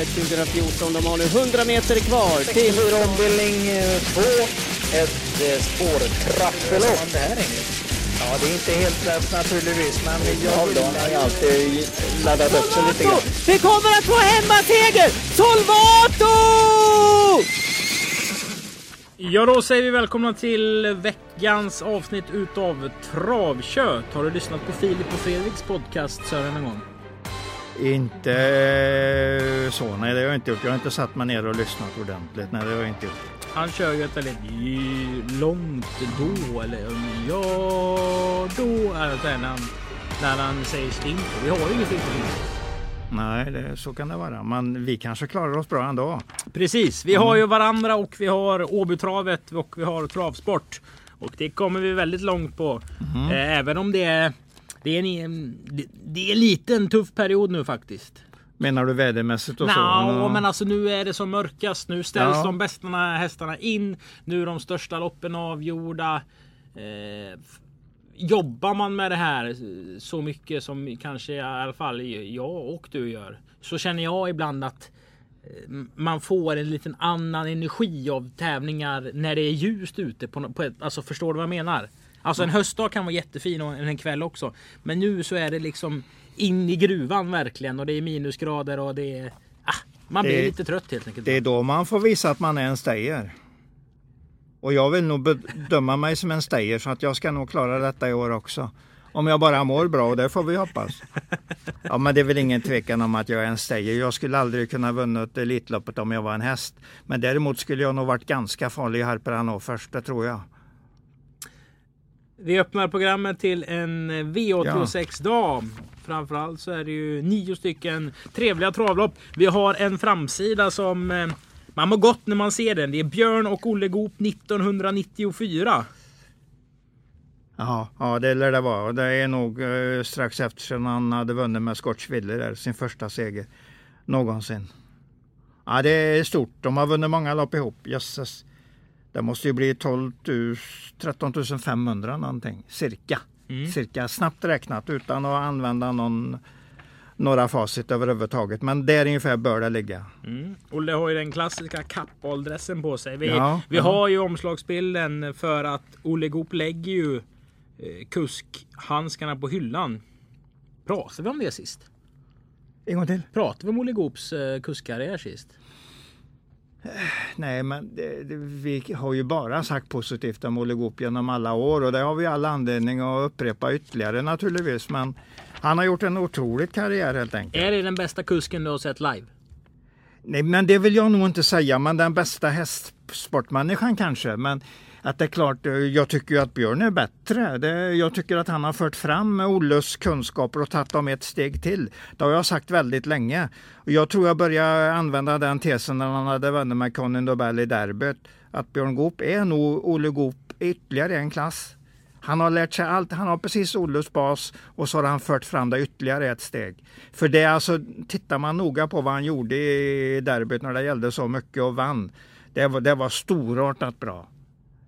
Travet 2014. De har nu 100 meter kvar till... 64 ombildning 2. Ett eh, spårtrappelopp. Det här är Ja, det är inte helt lätt naturligtvis, men jag har alltid laddat upp sig lite grann. Vi kommer att få hemmaseger! Solvato! Ja, då säger vi välkomna till veckans avsnitt utav Travkött. Har du lyssnat på Filip och Fredriks podcast Sören en gång? Inte så, nej det har jag inte gjort. Jag har inte satt mig ner och lyssnat ordentligt. Nej, det har jag inte gjort. Han kör ju ett väldigt långt då eller ja då. Alltså när, han, när han säger sting. Vi har ju inget riktigt. Nej, det, så kan det vara. Men vi kanske klarar oss bra ändå. Precis, vi har ju varandra och vi har Åbytravet och vi har travsport. Och det kommer vi väldigt långt på. Eh, Även om det är, det är, en, det- det är lite en tuff period nu faktiskt. Menar du vädermässigt och så? Nå, Ja. men alltså nu är det som mörkast. Nu ställs Ja. de bästa hästarna in. Nu är de största loppen avgjorda. Eh, jobbar man med det här så mycket som kanske i alla fall jag och du gör. Så känner jag ibland att eh, man får en liten annan energi av tävlingar när det är ljust ute. På, på ett, alltså förstår du vad jag menar? Alltså en höstdag kan vara jättefin och en kväll också. Men nu så är det liksom in i gruvan verkligen och det är minusgrader och det är... Ah, man blir Det- lite trött helt enkelt. Det är då man får visa att man är en stayer. Och jag vill nog bedöma mig som en stayer så att jag ska nog klara detta i år också. Om jag bara mår bra och det får vi hoppas. Ja men det är väl ingen tvekan om att jag är en stayer. Jag skulle aldrig kunna vunnit Elitloppet om jag var en häst. Men däremot skulle jag nog varit ganska farlig i Harperano först, det tror jag. Vi öppnar programmet till en eh, V86-dag. Framförallt så är det ju nio stycken trevliga travlopp. Vi har en framsida som eh, man mår gott när man ser den. Det är Björn och Olle Goop 1994. Ja, ja det lär det vara. Det är nog eh, strax efter som han hade vunnit med Scotchville där, sin första seger någonsin. Ja, det är stort. De har vunnit många lopp ihop. Jösses. Det måste ju bli 12 000, 13 500 någonting, cirka. Cirka snabbt räknat utan att använda någon, några facit överhuvudtaget. Men där ungefär bör det ligga. Mm. Olle har ju den klassiska kappaldressen på sig. Vi, Ja, vi ja. har ju omslagsbilden för att Olle Goop lägger ju eh, kuskhandskarna på hyllan. Pratade vi om det sist? En gång till. Pratade vi om Olle Goops eh, kuskkarriär sist? Nej, men det, det, vi har ju bara sagt positivt om Olle Goop genom alla år och det har vi alla anledning att upprepa ytterligare naturligtvis. Men han har gjort en otrolig karriär helt enkelt. Är det den bästa kusken du har sett live? Nej, men det vill jag nog inte säga, men den bästa hästsportmänniskan kanske. Men att det är klart, eh, jag tycker ju att Björn är bättre. Det, jag tycker att han har fört fram Olles kunskaper och tagit dem ett steg till. Det har jag sagt väldigt länge. Jag tror jag började använda den tesen när han hade vunnit med Conny Nobel i derbyt. Att Björn Goop är nog Olle Goop i ytterligare en klass. Han har lärt sig allt. Han har precis Olles bas och så har han fört fram det ytterligare ett steg. För det är alltså, tittar man noga på vad han gjorde i derbyt när det gällde så mycket och vann. Det var, det var storartat bra.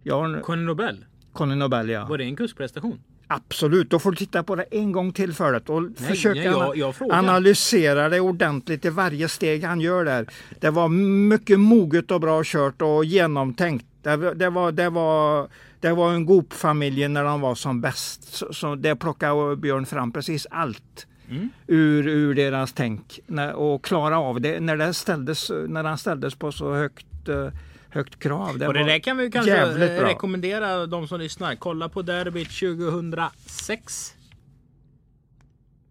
Jag Conny Nobel? Conny Nobel ja. Var det en kuskprestation? Absolut, då får du titta på det en gång till för det och försöka nej, jag- jag analysera det ordentligt i varje steg han gör där. Det var mycket moget och bra kört och genomtänkt. Det, var- det, var, det, var, det var en Goop-familj när de var som bäst. Så, så det plockade Björn fram precis allt Mm. ur, ur deras tänk och klara av det när, det ställdes, när han ställdes på så högt, eh, högt krav. Det och det där kan vi kanske rekommendera de som lyssnar. Kolla på derbyt 2006.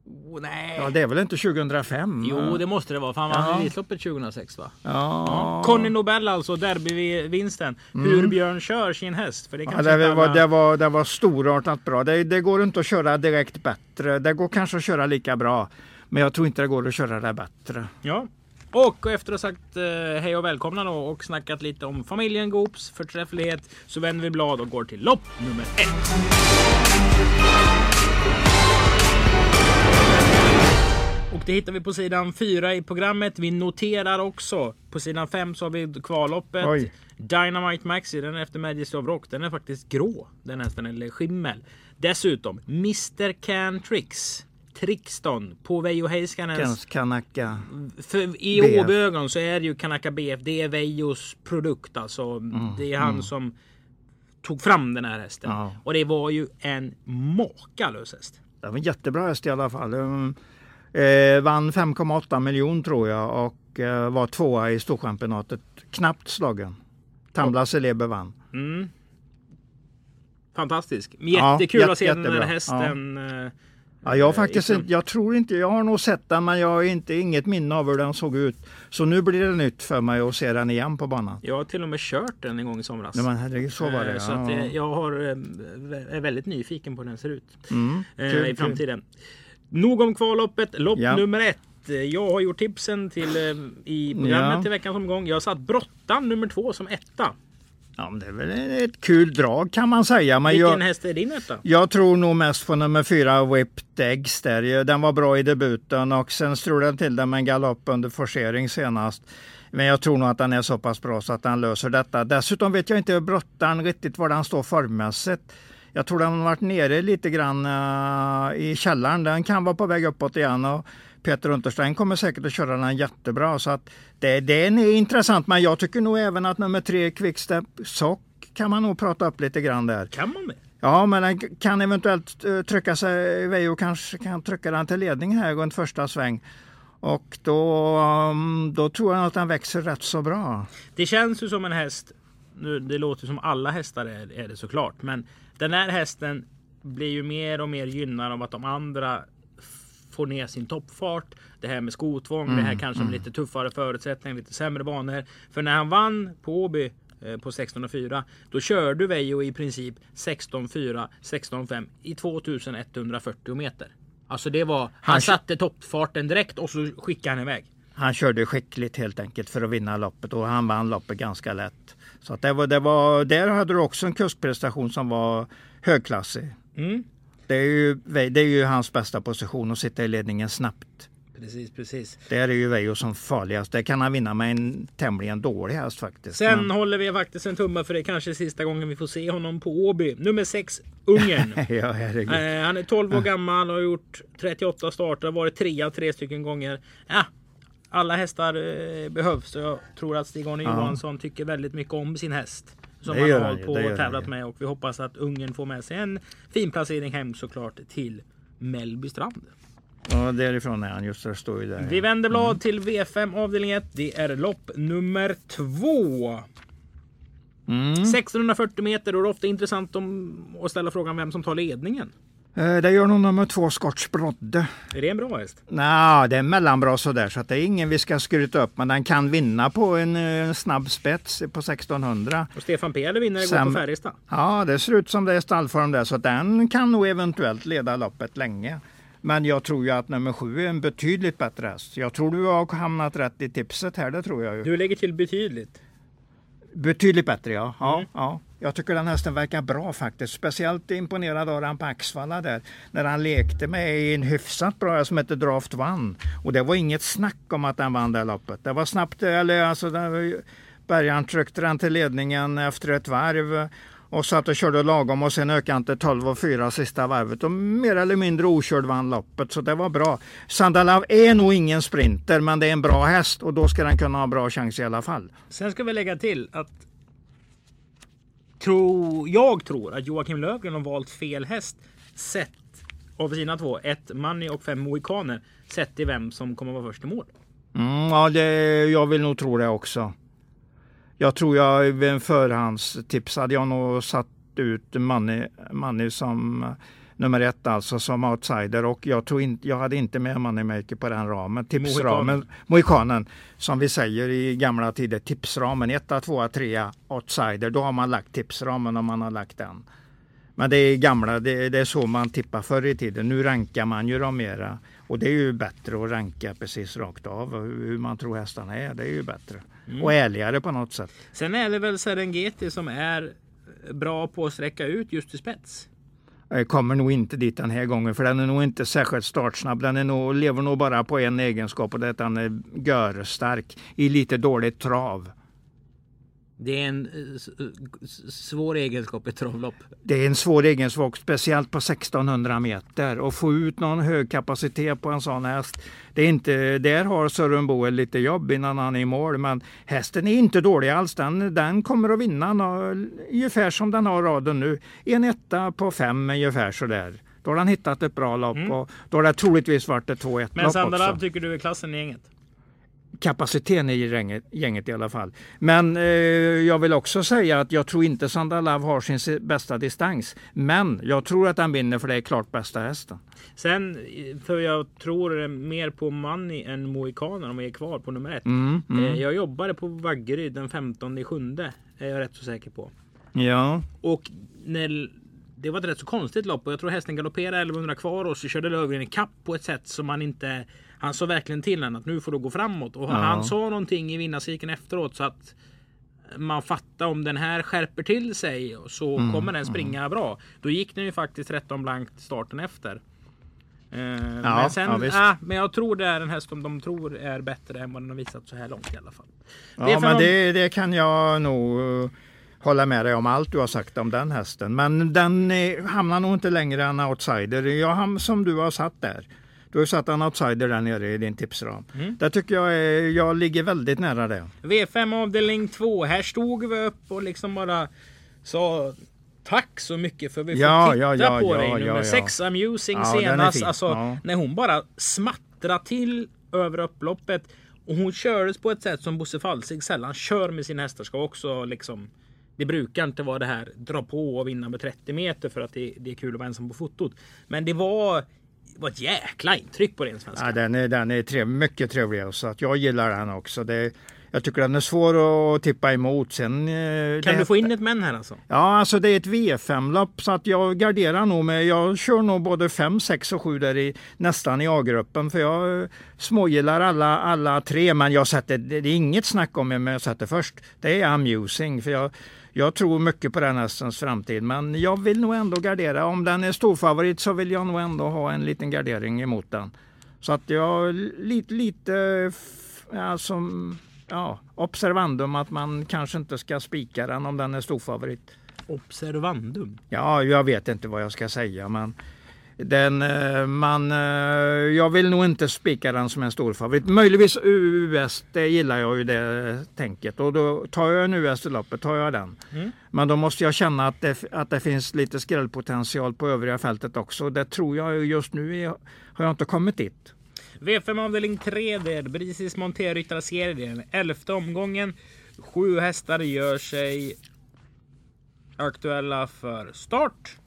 Oh, nej. Ja, det är väl inte 2005? Jo, det måste det vara. För han vann Ja. Elitloppet 2006 va? Ja. Conny Nobel alltså, derbyvinsten. Hur Björn kör sin häst. För det Ja, det, var, det, var, det var storartat bra. Det, det går inte att köra direkt bättre. Det går kanske att köra lika bra. Men jag tror inte det går att köra det bättre. Ja. Och efter att ha sagt eh, hej och välkomna då och snackat lite om familjen Goops förträfflighet så vänder vi blad och går till lopp nummer ett. Och det hittar vi på sidan 4 i programmet. Vi noterar också på sidan 5 så har vi kvalloppet. Oj. Dynamite Maxi, den är efter Majesty of Rock. Den är faktiskt grå. Den hästen, eller skimmel. Dessutom Mr Can Tricks. Trixton på. Kans Kanaka. För I. Åbyögon så är det ju Kanaka BF. Det är Veijos produkt alltså. Det är han som tog fram den här hästen. Ja. Och det var ju en makalös häst. Det var en jättebra häst i alla fall. Um, Eh, vann 5,8 miljoner tror jag och eh, var tvåa i Storchampionatet. Knappt slagen. Tambla Celeber vann. Mm. Fantastisk. Ja, Jättekul jätte- att se den jättebra. hästen. eh, Ja, jag, eh, faktiskt ifrån- inte, jag tror inte, jag har nog sett den men jag har inte, inget minne av hur den såg ut. Så nu blir det nytt för mig att se den igen på banan. Jag har till och med kört den en gång i somras. Nej, men herregud, så var det. Eh, Så att, ja. eh, jag har, eh, är väldigt nyfiken på hur den ser ut Mm, eh, kul, i kul. framtiden. Nog om kvalloppet. Lopp Ja. nummer ett. Eh, Jag har gjort tipsen till, eh, i programmet Ja. till veckans omgång. Jag har satt Brottan nummer två som etta. Ja, det är väl ett kul drag kan man säga. Men Vilken jag, häst är din etta? jag tror nog mest på nummer fyra, Whipped Eggs. Där. Den var bra i debuten och sen strulade den till den med en galopp under forcering senast. Men jag tror nog att den är så pass bra så att den löser detta. Dessutom vet jag inte Brottan riktigt var den står formmässigt. Jag tror den har varit nere lite grann eh, i källaren. Den kan vara på väg uppåt igen. Och Peter Unterstein kommer säkert att köra den jättebra. Så att det, den är intressant. Men jag tycker nog även att nummer tre, Quickstep Sock, kan man nog prata upp lite grann där. Kan man det? Ja, men den kan eventuellt eh, trycka sig iväg och kanske kan trycka den till ledning här runt första sväng. Och då, um, då tror jag att den växer rätt så bra. Det känns ju som en häst. Nu, det låter som alla hästar är, är det såklart. Men den här hästen blir ju mer och mer gynnad av att de andra får ner sin toppfart. Det här med skotvång, det här kanske med lite tuffare förutsättningar, lite sämre banor. För när han vann på Åby eh, på 16.04 då körde Veijo i princip 16.4, 16.5 i 2140 meter. Alltså det var, han, Han- satte toppfarten direkt och så skickade han iväg. Han körde skickligt helt enkelt för att vinna loppet och han vann loppet ganska lätt. Så att det var, det var, där hade du också en kustprestation som var högklassig. Mm. Det är, ju, det är ju hans bästa position att sitta i ledningen snabbt. Precis, precis. Där är ju Veijo som farligast. Det kan han vinna med en tämligen dålig häst faktiskt. Sen Men- håller vi faktiskt en tumme för det kanske sista gången vi får se honom på Åby. Nummer 6, Ungern. ja, herregud. Eh, han är 12 år gammal och har gjort 38 starter, varit trea tre stycken gånger. Ja, alla hästar eh, behövs och jag tror att Stig-Arne. Johansson tycker väldigt mycket om sin häst. Som han har hållit på och tävlat med och vi hoppas att Ungern får med sig en fin placering hem såklart till Mellby strand. Ja, därifrån är han. Just det, står ju där. Vi vänder blad till V5 avdelning 1. Det är lopp nummer 2. Mm. 1640 meter och det är ofta intressant om, att ställa frågan vem som tar ledningen. Eh, Det gör nog nummer två, Scotch Brodde. Är det en bra häst? Nå, det är mellanbra sådär så att det är ingen vi ska skryta upp. Men den kan vinna på en, eh, en snabb spets på 1600. Och Stefan Peder vinner igår på Färjestad. Ja, det ser ut som det är stallform där så att den kan nog eventuellt leda loppet länge. Men jag tror ju att nummer sju är en betydligt bättre häst. Jag tror du har hamnat rätt i tipset här, det tror jag ju. Du lägger till betydligt. Betydligt bättre ja. ja, Mm. ja. Jag tycker den hästen verkar bra faktiskt. Speciellt imponerad av han på Axvalla där. När han lekte med en hyfsat bra häst som heter Draft One. Och det var inget snack om att den vann det loppet. Det var snabbt, eller alltså bärgaren Bergan tryckte den till ledningen efter ett varv. Och satt och körde lagom och sen ökade han till 12 och 4 sista varvet och mer eller mindre okörd vann loppet. Så det var bra. Sandalav är nog ingen sprinter men det är en bra häst och då ska den kunna ha bra chans i alla fall. Sen ska vi lägga till att tro, jag tror att Joakim Lövgren har valt fel häst sett av sina två, ett Money och fem Mohikaner, sett i vem som kommer vara först i mål. Mm, ja, det, jag vill nog tro det också. Jag tror jag vid en förhandstips hade jag nog satt ut Manny, Manny som eh, nummer ett alltså som outsider och jag tror inte, jag hade inte med Moneymaker på den ramen. Tipsramen, Mohikanen som vi säger i gamla tider, tipsramen 1, 2, 3 outsider. Då har man lagt tipsramen om man har lagt den. Men det är gamla, det, det är så man tippar förr i tiden. Nu rankar man ju dem mera. Och det är ju bättre att ranka precis rakt av hur man tror hästarna är. Det är ju bättre. Och ärligare på något sätt. Sen är det väl Serengeti som är bra på att sträcka ut just i spets. Jag kommer nog inte dit den här gången för den är nog inte särskilt startsnabb. Den är nog, lever nog bara på en egenskap och det är att den är görstark i lite dåligt trav. Det är en eh, s- svår egenskap i travlopp. Det är en svår egenskap, speciellt på 1600 meter. Och få ut någon hög kapacitet på en sån häst. Det är inte, där har Sören Boel lite jobb innan han är i mål. Men hästen är inte dålig alls. Den, den kommer att vinna ungefär som den har raden nu. En etta på fem ungefär sådär. Då har han hittat ett bra lopp och då har det troligtvis varit ett 2-1 Men lopp Sandalab också. tycker du är klassen i gänget? Kapaciteten i gänget, gänget i alla fall. Men eh, jag vill också säga att jag tror inte Sandalav har sin bästa distans. Men jag tror att han vinner för det är klart bästa hästen. Sen, eh, för jag tror mer på Money än Mohikaner om jag är kvar på nummer ett. Mm, mm. Eh, Jag jobbade på Vaggeryd den 15 i sjunde. Är jag rätt så säker på. Ja, Och när, det var ett rätt så konstigt lopp och jag tror hästen galopperade 1100 kvar och så körde Löfgren i kapp på ett sätt som man inte... Han sa verkligen till henne att nu får du gå framåt. Och han sa någonting i vinnarcirkeln efteråt så att man fattar om den här skärper till sig så Mm, kommer den springa bra. Då gick den ju faktiskt 13 blankt starten efter. Eh, men, sen, ja, ah, men jag tror det är en häst som de tror är bättre än vad den har visat så här långt i alla fall. ja Det men dem- det, det kan jag nog hålla med dig om allt du har sagt om den hästen. Men den eh, hamnar nog inte längre än outsider. Jag, som du har satt där. Du har satt en outsider där nere i din tipsram. Mm. Där tycker jag är, jag ligger väldigt nära det. V5 avdelning 2. Här stod vi upp och liksom bara sa Tack så mycket för vi får Ja, titta ja, ja, på dig. Nummer ja. 6 Amusing senast. Alltså. När hon bara smattrade till över upploppet. Och hon kördes på ett sätt som Bosse Falsig sällan kör med sina hästar. Ska också liksom det brukar inte vara det här dra på och vinna med 30 meter för att det, det är kul att vara ensam på fotot. Men det var, det var ett jäkla intryck på den svenska. Ja, den är, den är trev, mycket trevlig så att jag gillar den också. Det, jag tycker den är svår att tippa emot. Sen, eh, kan du få in ett men här alltså? Ja, alltså det är ett V5-lopp så att jag garderar nog med, jag kör nog både 5, 6 och 7 där i, nästan i A-gruppen för jag eh, smågillar alla, alla tre men jag sätter, det, det är inget snack om vem jag sätter först. Det är Amusing för jag, jag tror mycket på den hästens framtid men jag vill nog ändå gardera. Om den är storfavorit så vill jag nog ändå ha en liten gardering emot den. Så att jag lite, lite alltså, ja, observandum att man kanske inte ska spika den om den är storfavorit. Observandum. Ja, jag vet inte vad jag ska säga men den, eh, man, eh, jag vill nog inte spika den som en stor favorit. Möjligtvis US, det gillar jag ju det tänket och då tar jag en US i loppet, tar jag den. Mm. Men då måste jag känna att det, att det finns lite skrällpotential på övriga fältet också. Det tror jag just nu är, har jag inte kommit dit. V5 avdelning 3 där. Brisis monterryttarserien. Elfte omgången. Sju hästar gör sig aktuella för start.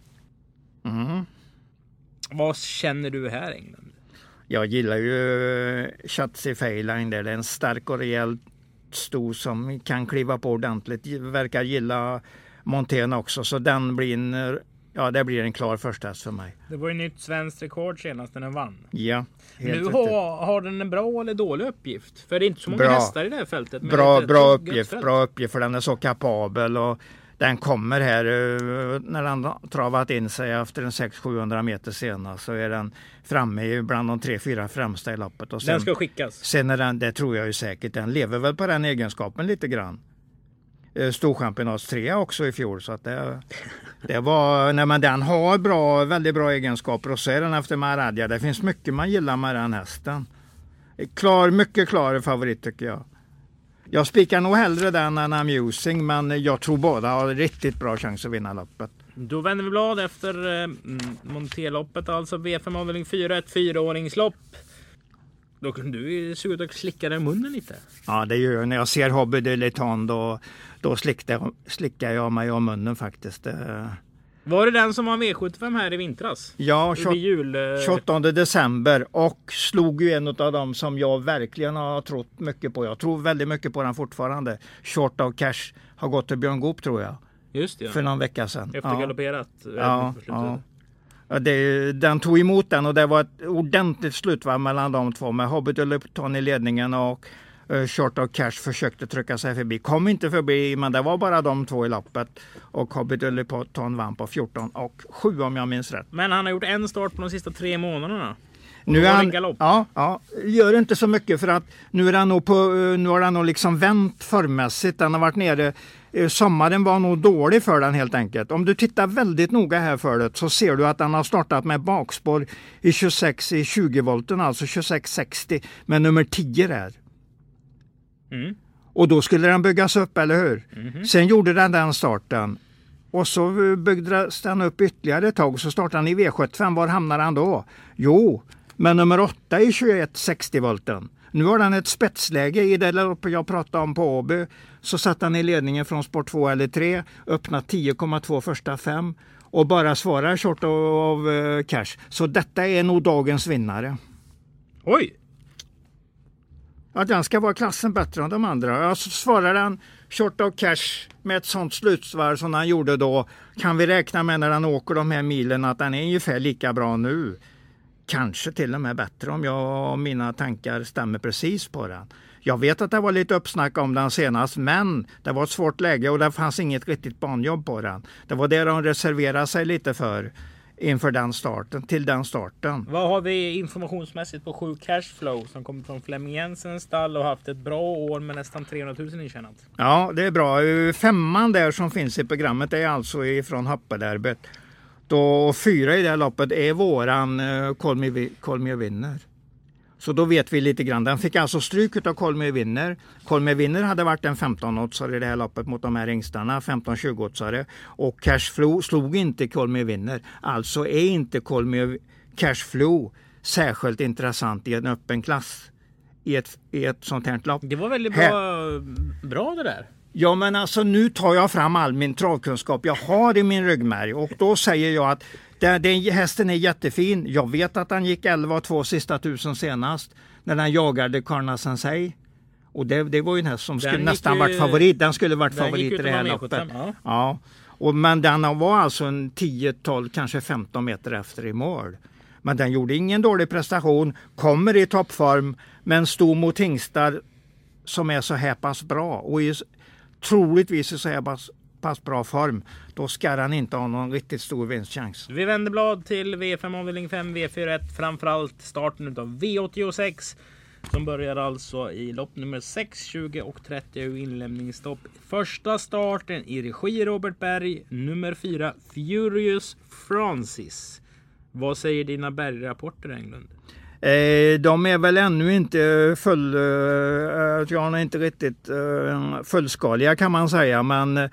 Mm. Vad känner du här England? Jag gillar ju Chatsy Feyline där. Det är en stark och rejäl sto som kan kliva på ordentligt. Verkar gilla Montena också så den blir en, ja, det blir en klar första häst för mig. Det var ju nytt svenskt rekord senast när den vann. Ja, Nu riktigt. har, har den en bra eller dålig uppgift? För det är inte så många Bra. hästar i det här fältet. Bra, bra uppgift, bra uppgift för den är så kapabel och den kommer här eh, när den travat in sig efter en 600-700 meter senast så är den framme i bland de tre, fyra främsta i loppet. Och sen, Den ska skickas. sen är den, det tror jag ju säkert, den lever väl på den egenskapen lite grann. Eh, Storchampionats 3 också i fjol så att det, det var, nej men den har bra, väldigt bra egenskaper och så är den efter Maradja. Det finns mycket man gillar med den hästen. Klar, mycket klar favorit tycker jag. Jag spikar nog hellre den än Amusing men jag tror båda har riktigt bra chans att vinna loppet. Då vänder vi blad efter eh, mm, Monteloppet, alltså V5 avdelning 4, ett fyraåringslopp. Då kan du se ut att slicka dig i munnen lite. Ja det gör jag. När jag ser Hobby de Leton då, då slickar, slickar jag mig om munnen faktiskt. Eh, Var det den som var V75 här i vintras? Ja, Vid jul... eh, 28 december och slog ju en av dem som jag verkligen har trott mycket på. Jag tror väldigt mycket på den fortfarande. Short of Cash har gått till Björn Goop tror jag. Just det, För ja. någon vecka sedan. Efter Ja. galopperat. eh, Ja, ja. Ja, det, den tog emot den och det var ett ordentligt slutvarv mellan de två med Hobbit och Lupton i ledningen och Short of Cash försökte trycka sig förbi. Kom inte förbi men det var bara de två i loppet och Hobbit och Lupton vann på 14 och 7 om jag minns rätt. Men han har gjort en start på de sista tre månaderna. Nu är han, ja, ja, gör inte så mycket för att nu, är han nog på, eh, nu har han nog liksom vänt formmässigt. Han har varit nere eh, sommaren var nog dålig för den helt enkelt. Om du tittar väldigt noga här för det så ser du att den har startat med bakspår i 26 i 20 volten, alltså 2660 med nummer 10 där. Mm. Och då skulle den byggas upp, eller hur? Mhm. Sen gjorde den den starten. Och så byggdes den upp ytterligare ett tag så startade den i V75. Var hamnade han då? Jo, med nummer 8 i 2160 volten. Nu har den ett spetsläge i det loppet jag pratade om på Åby. Så satt han i ledningen från sport 2 eller 3, öppnat 10,2 första fem och bara svarar short av, av eh, cash. Så detta är nog dagens vinnare. Oj! Att den ska vara klassen bättre än de andra. Alltså svarar den short of cash med ett sånt slutsvarv som han gjorde då kan vi räkna med när han åker de här milen att den är ungefär lika bra nu. Kanske till och med bättre om, jag, om mina tankar stämmer precis på den. Jag vet att det var lite uppsnack om den senast men det var ett svårt läge och det fanns inget riktigt banjobb på den. Det var det de reserverade sig lite för inför den starten, till den starten. Vad har vi informationsmässigt på 7 Cashflow som kommer från Flemming Jensens stall och haft ett bra år med nästan 300 000 intjänat? Ja, det är bra. Femman där som finns i programmet är alltså ifrån Happederbyt. Då fyra i det här loppet är våran uh, Kolmi vinner. Så då vet vi lite grann. Den fick alltså stryk av Kolmi vinner. Kolmi vinner hade varit en 15-oddsare i det här loppet mot de här ringstarna, 15-20-oddsare. Och Cashflow slog inte Kolmi vinner. Alltså är inte Kolmi Cashflow särskilt intressant i en öppen klass i ett, i ett sånt här lopp. Det var väldigt bra, bra det där. Ja men alltså nu tar jag fram all min travkunskap jag har i min ryggmärg och då säger jag att den, den hästen är jättefin. Jag vet att han gick 11 två sista tusen senast när den jagade Karna Sensei. Och det, det var ju en häst som skulle nästan ju, varit favorit. Den skulle varit den favorit i det här V75, loppet. Ja. Ja. Och, men den var alltså en 10, 12, kanske 15 meter efter i mål. Men den gjorde ingen dålig prestation, kommer i toppform, men stod mot hingstar som är så här pass bra och i, troligtvis i så här pass, pass bra form. Då ska han inte ha någon riktigt stor vinstchans. Vi vänder blad till V5 avdelning 5, V41. Framförallt starten av V86. Som börjar alltså i lopp nummer 6, 20 och 30 inlämningsstopp. Första starten i regi Robert Berg. Nummer 4 Furious Francis. Vad säger dina bergrapporter Englund? Eh, de är väl ännu inte full, eh, jag är inte riktigt eh, fullskaliga kan man säga. Men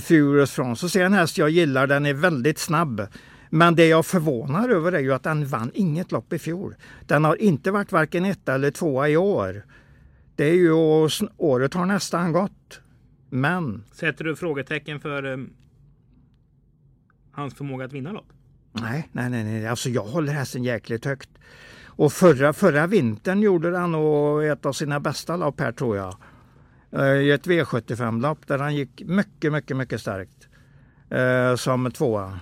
Furious Francis är en häst jag gillar. Den är väldigt snabb. Men det jag förvånar över är ju att den vann inget lopp i fjol. Den har inte varit varken etta eller tvåa i år. Det är ju året har nästan gått. Men. Sätter du frågetecken för um, hans förmåga att vinna lopp? Nej, nej, nej, nej. Alltså jag håller hästen jäkligt högt. Och förra, förra vintern gjorde han nog ett av sina bästa lopp här tror jag. I ett V75-lopp där han gick mycket, mycket, mycket starkt. Eh, som tvåa.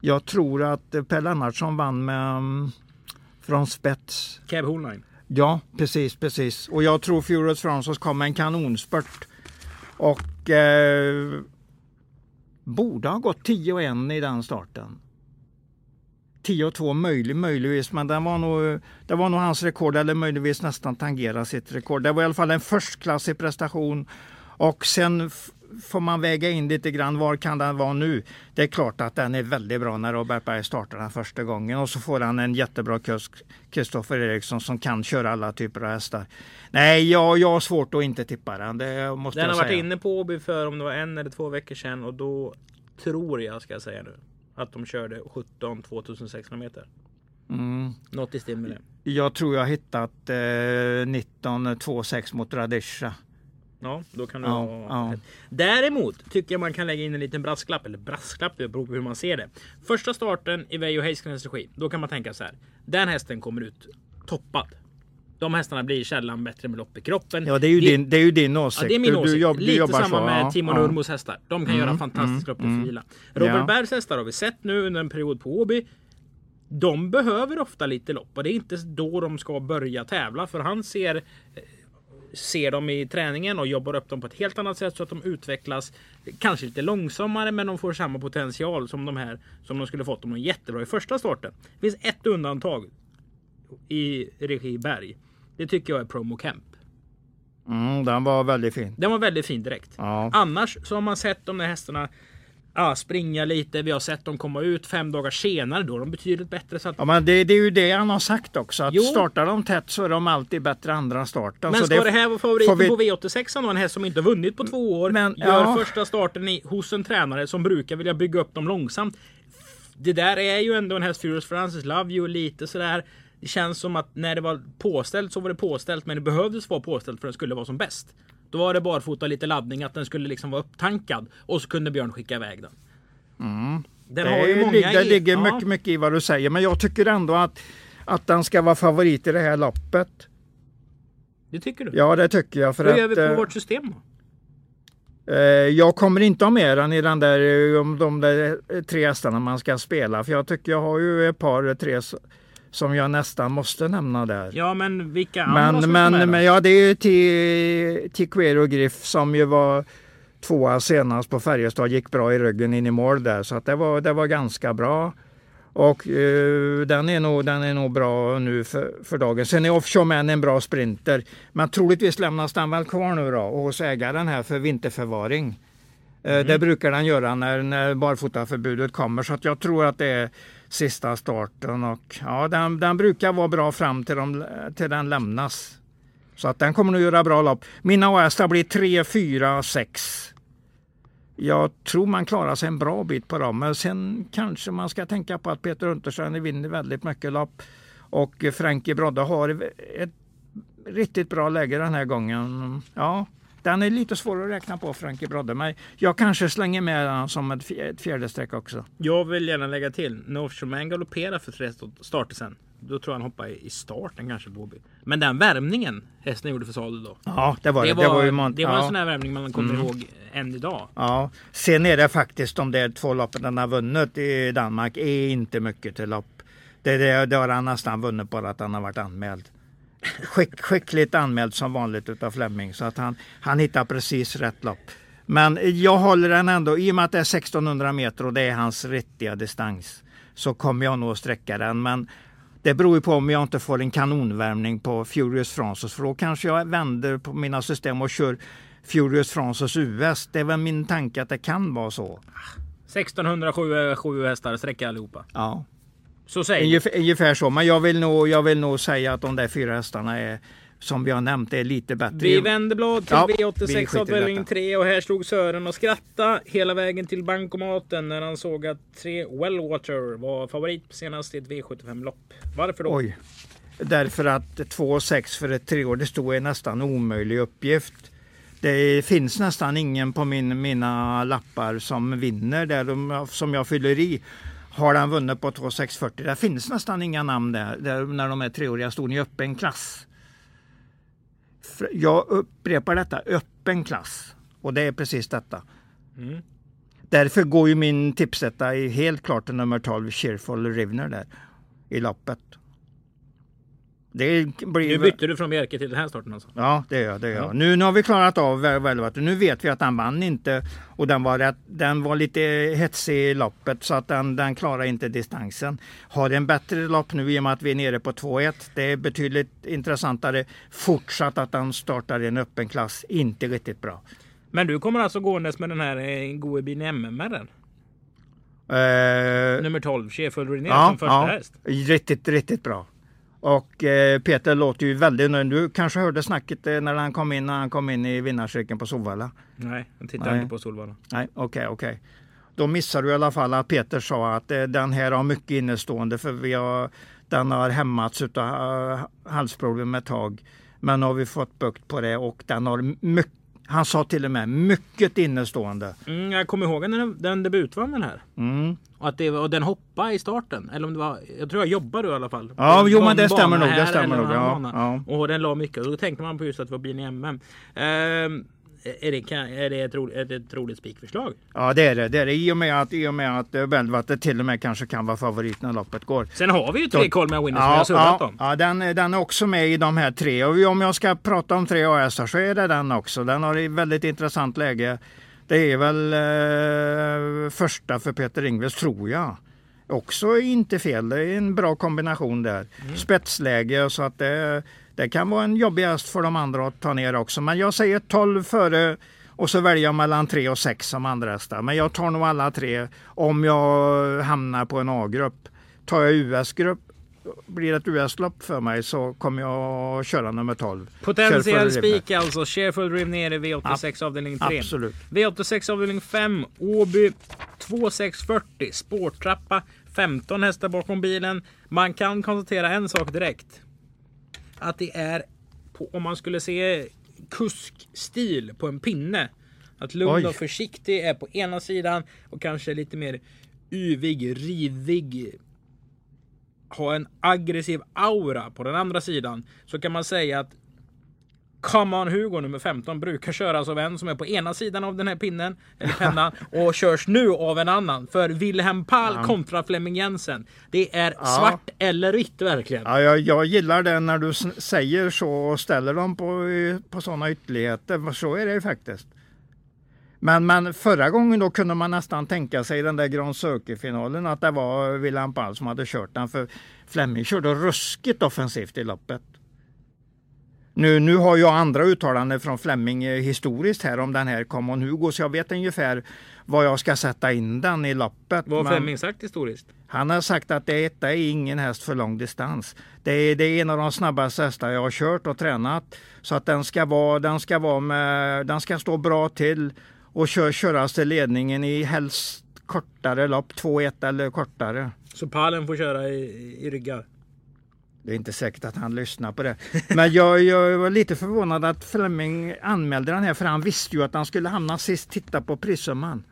Jag tror att Per Lennartsson vann med um, från spets. Cab Hornline. Ja, precis, precis. Och jag tror Furious Francis kom med en kanonspurt. Och eh, borde ha gått 10 och 1 i den starten. 10 och 2 möjlig, möjligtvis, men det var, nog, det var nog hans rekord eller möjligtvis nästan tangera sitt rekord. Det var i alla fall en förstklassig prestation och sen får man väga in lite grann. Var kan den vara nu? Det är klart att den är väldigt bra när Robert Berg startar den första gången och så får han en jättebra kusk, Kristoffer Eriksson, som kan köra alla typer av hästar. Nej, jag, jag har svårt att inte tippa den. Det måste den jag har säga. varit inne på Åby för om det var en eller två veckor sedan och då tror jag, ska jag säga nu, att de körde 17 2600 meter. Mm. Något i stil med det. Jag tror jag hittat eh, 19 26 mot Radisha. Ja, då kan du Ja, ha ja. Däremot tycker jag man kan lägga in en liten brasklapp, eller brasklapp, det beror på hur man ser det. Första starten i Veijo Heiskanens regi, då kan man tänka så här. Den hästen kommer ut toppad. De hästarna blir sällan bättre med lopp i kroppen. Ja, det är ju, Det- din, det är ju din åsikt. Ja, det är min Du- åsikt. Du, jobb, du Lite samma så. med ja, Timo ja. Nurmos hästar. De kan göra fantastiska lopp i fila. Robert Ja. Bergs hästar har vi sett nu under en period på Åby. De behöver ofta lite lopp och det är inte då de ska börja tävla för han ser eh, ser dem i träningen och jobbar upp dem på ett helt annat sätt så att de utvecklas kanske lite långsammare men de får samma potential som de här som de skulle fått om de jättebra i första starten. Det finns ett undantag i regi Berg. Det tycker jag är Promo Camp. Mm, den var väldigt fin. Den var väldigt fin direkt. Ja. Annars så har man sett de där hästarna ja, springa lite. Vi har sett dem komma ut fem dagar senare. Då är de betydligt bättre. Så att, Ja, men det, det är ju det han har sagt också. Att Jo. startar de tätt så är de alltid bättre andra starten. men så ska det, här vara favoriten vi- på V86 då? En häst som inte vunnit på två år. Men, gör ja. första starten i, hos en tränare som brukar vilja bygga upp dem långsamt. Det där är ju ändå en häst, Furious Francis Love You, lite sådär. Det känns som att när det var påställt så var det påställt, men det behövdes vara påställt för att den skulle vara som bäst. Då var det barfota lite laddning, att den skulle liksom vara upptankad. Och så kunde Björn skicka iväg den. Den har ju det, många lig- det i- ligger ja. mycket, mycket i vad du säger. Men jag tycker ändå att, att den ska vara favorit i det här loppet. Det tycker du? Ja, det tycker jag. För Hur gör vi på eh, vårt system då? Eh, Jag kommer inte ha med den i den där, eh, om de där tre hästarna man ska spela. För jag tycker jag har ju ett par, tre som jag nästan måste nämna där. Ja, men vilka andra men ta med men, då? men ja, det är ju Ti- Tiquero Griff som ju var tvåa senast på Färjestad. Gick bra i ryggen in i mål där. Så att det, var, det var ganska bra. Och eh, den, är nog, den är nog bra nu för, för dagen. Sen är Offshore Man en bra sprinter. Men troligtvis lämnas den väl kvar nu då hos ägaren här för vinterförvaring. Eh, Det brukar den göra när, när barfotaförbudet kommer. Så att jag tror att det är sista starten. Och, ja, den, den brukar vara bra fram till, de, till den lämnas. Så att den kommer nog göra bra lopp. Mina Oasta blir 3, 4, 6. Jag tror man klarar sig en bra bit på dem. Men sen kanske man ska tänka på att Peter Untersteiner vinner väldigt mycket lopp. Och Frankie Brodde har ett riktigt bra läge den här gången. Ja, den är lite svår att räkna på Frankie Brodde. Men jag kanske slänger med den som ett, fj- ett fjärde streck också. Jag vill gärna lägga till, när Offshore Man galopperar för tre starter sen. Då tror jag han hoppar i starten kanske Åby. Men den värmningen hästen gjorde för sadel då. Ja, det var det. Det var, det var, ju det mon- var en ja. sån här värmning man kommer Mm. ihåg än idag. Ja, sen är det faktiskt de där två loppen den har vunnit i Danmark är inte mycket till lopp. Det, det, det har han nästan vunnit bara att han har varit anmäld. Skick, skickligt anmäld som vanligt utav Flemming så att han, han hittar precis rätt lopp. Men jag håller den ändå, i och med att det är 1600 meter och det är hans riktiga distans så kommer jag nog att sträcka den. Men det beror ju på om jag inte får en kanonvärmning på Furious Francis för då kanske jag vänder på mina system och kör Furious Francis US. Det är väl min tanke att det kan vara så. 1607 sju hästar sträcka allihopa. Ja, Så säger ungefär, ungefär så. Men jag vill, nog, jag vill nog säga att de där fyra hästarna är som vi har nämnt är lite bättre. Vi vänder blad till Ja, vi V86 skiter i avdelning detta. 3 och här stod Sören och skratta hela vägen till bankomaten när han såg att 3 Wellwater var favorit senast i ett V75-lopp. Varför då? Oj. Därför att 2,6 för ett treår, det stod är nästan omöjlig uppgift. Det finns nästan ingen på min, mina lappar som vinner där de, som jag fyller i. Har den vunnit på 2,640? Det finns nästan inga namn där, där när de är treåriga stod i öppen klass. Jag upprepar detta, öppen klass. Och det är precis detta. Mm. Därför går ju min tipsetta i helt klart till nummer 12, Cheerful Rivner där i loppet. Det blir Nu bytte du från Bjerke till den här starten alltså? Ja, det gör jag. Det gör. Ja. Nu, nu har vi klarat av Velvet. Nu vet vi att han vann inte och den var, rätt, den var lite hetsig i loppet så att den, den klarar inte distansen. Har en bättre lopp nu i och med att vi är nere på 2-1. Det är betydligt intressantare. Fortsatt att han startar i en öppen klass. Inte riktigt bra. Men du kommer alltså gåendes med den här eh, gode bin MMR? Eh, Nummer 12, Cheerful René ja, som första ja, häst. riktigt, riktigt bra. Och eh, Peter låter ju väldigt nöjd. Du kanske hörde snacket eh, när han kom in, när han kom in i vinnarcirkeln på Solvalla? Nej, jag tittar Nej. inte på Solvalla. Nej, okej, okej. Då missar du i alla fall att Peter sa att eh, den här har mycket innestående för vi har, den har hämmats av halsproblem ett tag. Men nu har vi fått bukt på det och den har mycket, han sa till och med mycket innestående. Mm, jag kommer ihåg när den, den debutvann den här. Mm. Och, att det, och den hoppade i starten. Eller om det var, jag tror jag jobbade då i alla fall. Ja, jo, men det stämmer nog, det stämmer nog, ja, bana. Och den la mycket. Och då tänkte man på just att det var bilen i MM. Ehm, är, det, är det ett, ro, är det ett roligt spikförslag? Ja, det är det. det, är det. I och med att, i och med att eh, Velvet till och med kanske kan vara favorit när loppet går. Sen har vi ju tre Då- Colmar Winners som vi har Ja, surrat ja, om. ja den, den är också med i de här tre. Och om jag ska prata om tre AS så är det den också. Den har ett väldigt intressant läge. Det är väl eh, första för Peter Ingves, tror jag. Också inte fel. Det är en bra kombination där. Mm. Spetsläge så att det, Det kan vara en jobbig häst för de andra att ta ner också. Men jag säger 12 före och så väljer jag mellan 3 och 6 som andra hästar. Men jag tar nog alla tre om jag hamnar på en A-grupp. Tar jag US-grupp blir det ett US-lopp för mig så kommer jag köra nummer 12. Potentiell spik alltså. Shareful Dream nere V86 avdelning 3. Absolut. V86 avdelning 5. Åby 2640. Spårtrappa. 15 hästar bakom bilen. Man kan konstatera en sak direkt. Att det är, på, om man skulle se kuskstil på en pinne. Att lugn Oj. och försiktig är på ena sidan och kanske lite mer yvig, rivig ha en aggressiv aura på den andra sidan så kan man säga att Come on Hugo nummer 15 brukar köras av en som är på ena sidan av den här pinnen eller pennan och körs nu av en annan. För Wilhelm Pall kontra Flemming Jensen. Det är svart eller vitt verkligen. Ja, jag, jag gillar det när du säger så och ställer dem på, på sådana ytterligheter. Så är det ju faktiskt. Men, men förra gången då kunde man nästan tänka sig den där Grand Circle-finalen att det var William Pall som hade kört den. För Flemming körde ruskigt offensivt i loppet. Nu, nu har jag andra uttalanden från Flemming eh, historiskt här om den här Common Hugo så jag vet ungefär vad jag ska sätta in den i loppet. Vad har Flemming sagt historiskt? han har sagt att det etta är ingen häst för lång distans. Det är, det är en av de snabbaste hästar jag har kört och tränat. Så att den ska, vara, den ska, vara med, den ska stå bra till och kör, köras till ledningen i helst kortare lopp, 2-1 eller kortare. Så Pallen får köra i, i ryggar. Det är inte säkert att han lyssnar på det. Men jag, jag var lite förvånad att Flemming anmälde den här för han visste ju att han skulle hamna sist. Titta på prissumman.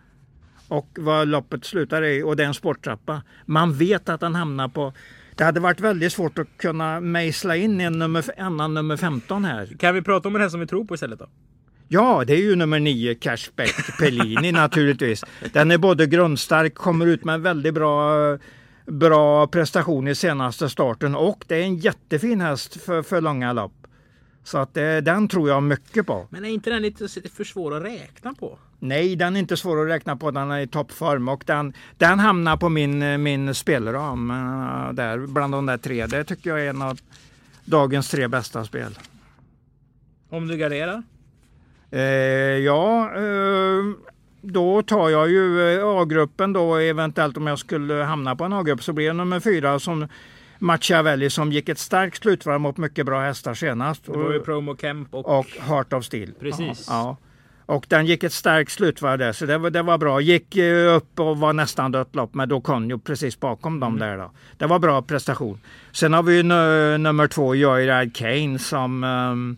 Och vad loppet slutar i och det är en sporttrappa. Man vet att han hamnar på det hade varit väldigt svårt att kunna mejsla in en nummer, annan nummer 15 här. Kan vi prata om den här som vi tror på istället då? Ja, det är ju nummer 9, Cashback Pellini naturligtvis. Den är både grundstark, kommer ut med en väldigt bra, bra prestation i senaste starten och det är en jättefin häst för, för långa lopp. Så att eh, den tror jag mycket på. Men är inte den lite för svår att räkna på? Nej, den är inte svår att räkna på. Den är i toppform och den, den hamnar på min, min spelram eh, där bland de där tre. Det tycker jag är en av dagens tre bästa spel. Om du garderar? Eh, ja, eh, då tar jag ju eh, A-gruppen då eventuellt om jag skulle hamna på en A-grupp så blir det nummer fyra som Machiavelli som gick ett starkt slutvarv mot mycket bra hästar senast. Det var ju Och, Promo Kemp och... och Heart of Steel. Precis. Ja. Och den gick ett starkt slutvarv där så det var, det var bra. Gick eh, upp och var nästan dött lopp med Doconio precis bakom dem där då. Det var bra prestation. Sen har vi ju nummer två Joyride Kane som ehm,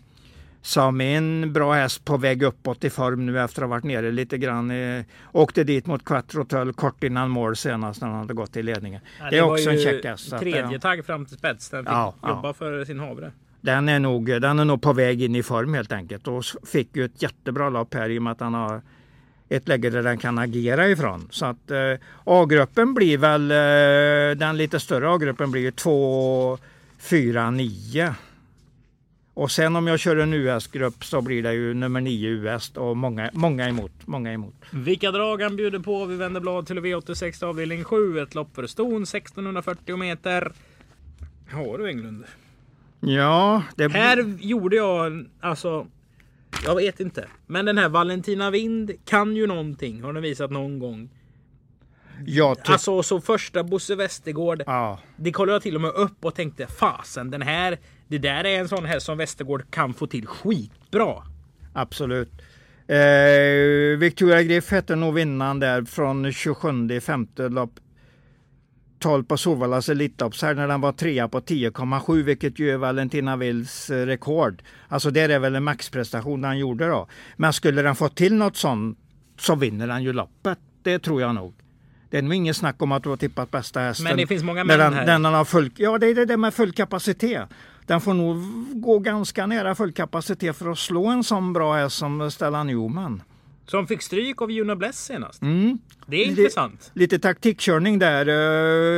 som är en bra häst på väg uppåt i form nu efter att ha varit nere lite grann. Eh, åkte dit mot Quattro Tull kort innan mål senast när han hade gått i ledningen. Ja, det är var också en check häst. så att, Tredje ja, tagg fram till spets. Den fick Ja, ja. jobba för sin havre. den, är nog, den är nog på väg in i form helt enkelt och fick ju ett jättebra lopp här i och med att han har ett läge där den kan agera ifrån. Så att eh, A-gruppen blir väl, eh, den lite större A-gruppen blir ju 2, 4, 9. Och sen om jag kör en US-grupp så blir det ju nummer 9 US och många, många emot. Många emot. Vilka drag han bjuder på. Vi vänder blad till V86 avdelning 7. Ett lopp för ston 1640 meter. Har du Englund? Ja, det Här gjorde jag alltså. Jag vet inte. Men den här Valentina Vind kan ju någonting. Har den visat någon gång. jag tycker... Alltså så första Bosse Westergård. ja. Det kollade jag till och med upp och tänkte fasen den här. Det där är en sån här som Westergård kan få till skitbra. Absolut. Eh, Victoria Griff hette nog vinnaren där från 27 i femte lopp. 12 på Elitlopps här när den var trea på 10,7 vilket ju är Valentina Wills eh, rekord. Alltså det är väl en maxprestation han gjorde då. Men skulle den få till något sånt så vinner den ju loppet. Det tror jag nog. Det är nog ingen snack om att du har tippat bästa hästen. Men det finns många män den, här. Den har full, ja, det är det med full kapacitet. Den får nog gå ganska nära full kapacitet för att slå en sån bra häst som Stellan Newman. Som fick stryk av Juna Bless senast. Mm. Det är intressant. Lite taktikkörning där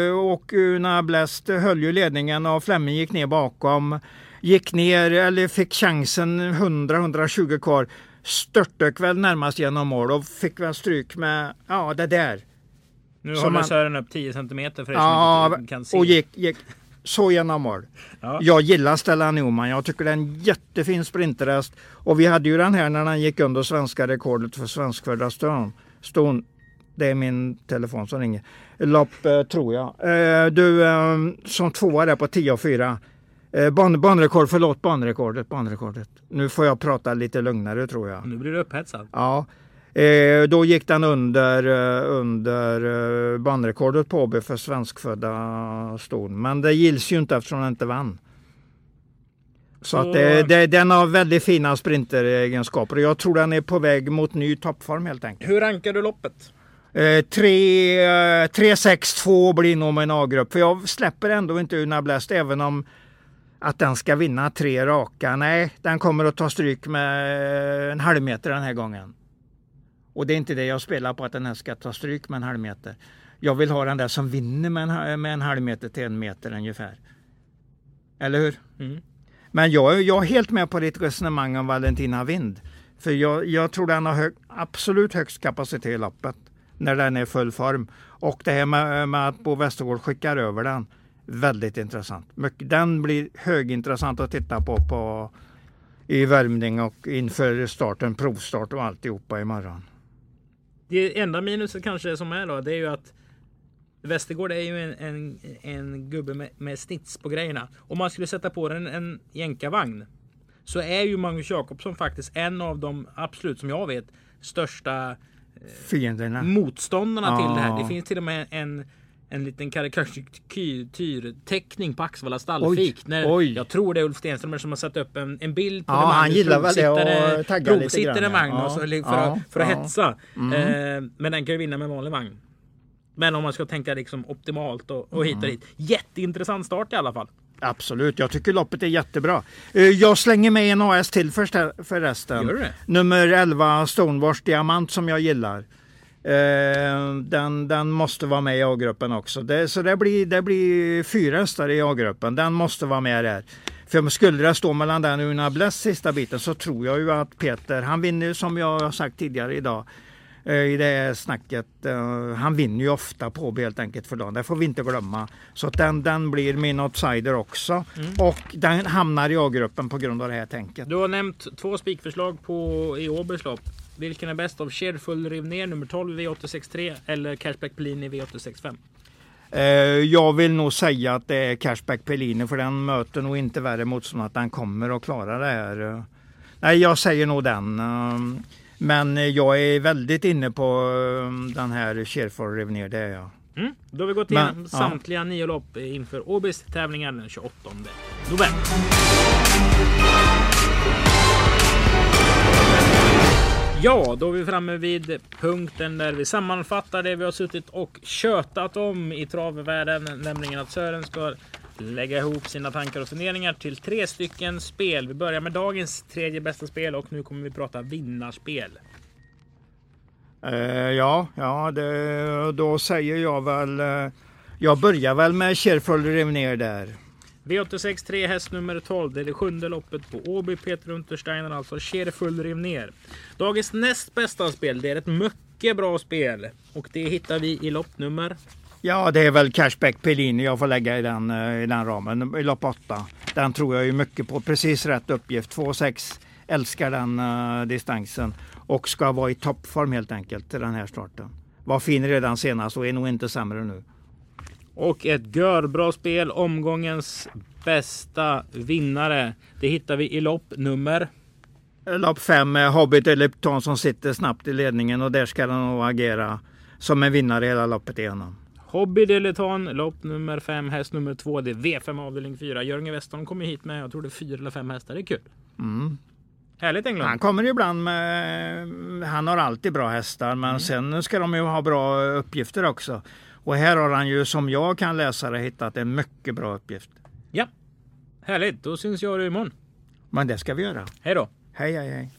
eh, och Una Blest höll ju ledningen och Flemming gick ner bakom. Gick ner eller fick chansen 100-120 kvar. Störtdök väl närmast genom mål och fick väl stryk med, ja det där. Nu håller man- Sören upp 10 cm för er Ja, som inte kan se. och gick, gick. Så genom mål. Ja. Jag gillar Stellan Newman. Jag tycker det är en jättefin sprinterhäst. Och vi hade ju den här när han gick under svenska rekordet för svenskfödda ston. Det är min telefon som ringer. Lopp eh, tror jag. Eh, du eh, som tvåa där på 10 och 4. Eh, ban, banrekord, förlåt banrekordet, banrekordet. Nu får jag prata lite lugnare tror jag. Nu blir du upphetsad. Ja. Eh, då gick den under, eh, under eh, banrekordet på Åby för svenskfödda ston. Men det gills ju inte eftersom den inte vann. Så, att det, det, den har väldigt fina sprinteregenskaper och jag tror den är på väg mot ny toppform helt enkelt. Hur rankar du loppet? Eh, 3-6-2 blir nog en A-grupp. För jag släpper ändå inte Una Blest även om att den ska vinna tre raka. Nej, den kommer att ta stryk med en halv meter den här gången. Och det är inte det jag spelar på att den här ska ta stryk med en halv meter. Jag vill ha den där som vinner med en, med en halv meter till en meter ungefär. Eller hur? Mm. Men jag, jag är helt med på ditt resonemang om Valentina Vind. För jag, jag tror den har hög, absolut högst kapacitet i loppet när den är i full form. Och det här med, med att Bo Westergård skickar över den, väldigt intressant. Den blir högintressant att titta på, på i värmning och inför starten, provstart och alltihopa imorgon. Det enda minuset kanske som är då, det är ju att Västergård är ju en, en, en gubbe med, med snits på grejerna. Om man skulle sätta på den en jänkarvagn så är ju Magnus Jakobsson faktiskt en av de absolut som jag vet största Fienderna. motståndarna till det här. Ja. Det finns till och med en en liten karikatyrteckning på Axvalla stallfik. Oj, När, oj. Jag tror det är Ulf Stenströmer som har satt upp en, en bild på Ja, när han gillar väl det och taggar lite grann, ja. vagn och så, Ja, för, ja, att, för att ja. Mm. hetsa. Eh, men den kan ju vinna med vanlig vagn. Men om man ska tänka liksom optimalt och, och hit Mm. och dit. Jätteintressant start i alla fall. Absolut, jag tycker loppet är jättebra. Eh, Jag slänger med en AS till för- förresten. Gör det? Nummer 11 Stonewash Diamant som jag gillar. Eh, Den, den måste vara med i A-gruppen också. Det, så det blir, det blir fyra hästar i A-gruppen. Den måste vara med där. För skulle det stå mellan den och Una Bless sista biten så tror jag ju att Peter, han vinner ju som jag har sagt tidigare idag eh, i det här snacket. eh, Han vinner ju ofta på helt enkelt för dagen. Det får vi inte glömma. Så den, den blir min outsider också. Och den hamnar i A-gruppen på grund av det här tänket. Du har nämnt två spikförslag på i Åbys lopp. Vilken är bäst av Sherfull riv ner nummer 12 V863 eller Cashback Pellini V865? Eh, Jag vill nog säga att det är Cashback Pellini för den möter nog inte värre motstånd att den kommer att klara det här. Nej, jag säger nog den. eh, Men jag är väldigt inne på eh, den här Sherford rev ner, det är jag. Mm. Då har vi gått Men, igenom ja. samtliga nio lopp inför Åbys tävlingar den 28 november. Ja, då är vi framme vid punkten där vi sammanfattar det vi har suttit och tjötat om i travvärlden, nämligen att Sören ska lägga ihop sina tankar och funderingar till tre stycken spel. Vi börjar med dagens tredje bästa spel och nu kommer vi prata vinnarspel. Eh, Ja, ja det, då säger jag väl... eh, Jag börjar väl med Sherford rev där. V86 3 häst nummer 12. Det är det sjunde loppet på Åby. Peter Untersteiner alltså. Sherfull rev ner. Dagens näst bästa spel. Det är ett mycket bra spel. Och det hittar vi i lopp nummer. Ja, det är väl Cashback Pellini jag får lägga i den, eh, i den ramen, i lopp 8. Den tror jag ju mycket på. Precis rätt uppgift. 2,6 älskar den uh, distansen och ska vara i toppform helt enkelt till den här starten. Var fin redan senast och är nog inte sämre nu. Och ett görbra spel. Omgångens bästa vinnare. Det hittar vi i lopp nummer. Lopp 5 med Hobbit Ellipton som sitter snabbt i ledningen och där ska den nog agera som en vinnare hela loppet igenom. Hobby Deleton, lopp nummer 5, häst nummer 2. Det är V5 avdelning 4. Jörgen Westholm kommer hit med, jag tror det är fyra eller fem hästar. Det är kul. Mm. Härligt England. Han kommer ibland med, han har alltid bra hästar men sen ska de ju ha bra uppgifter också. Och här har han ju som jag kan läsa det hittat en mycket bra uppgift. Ja, härligt. Då syns jag och du imorgon. Men det ska vi göra. Hej då. Hej hej hej.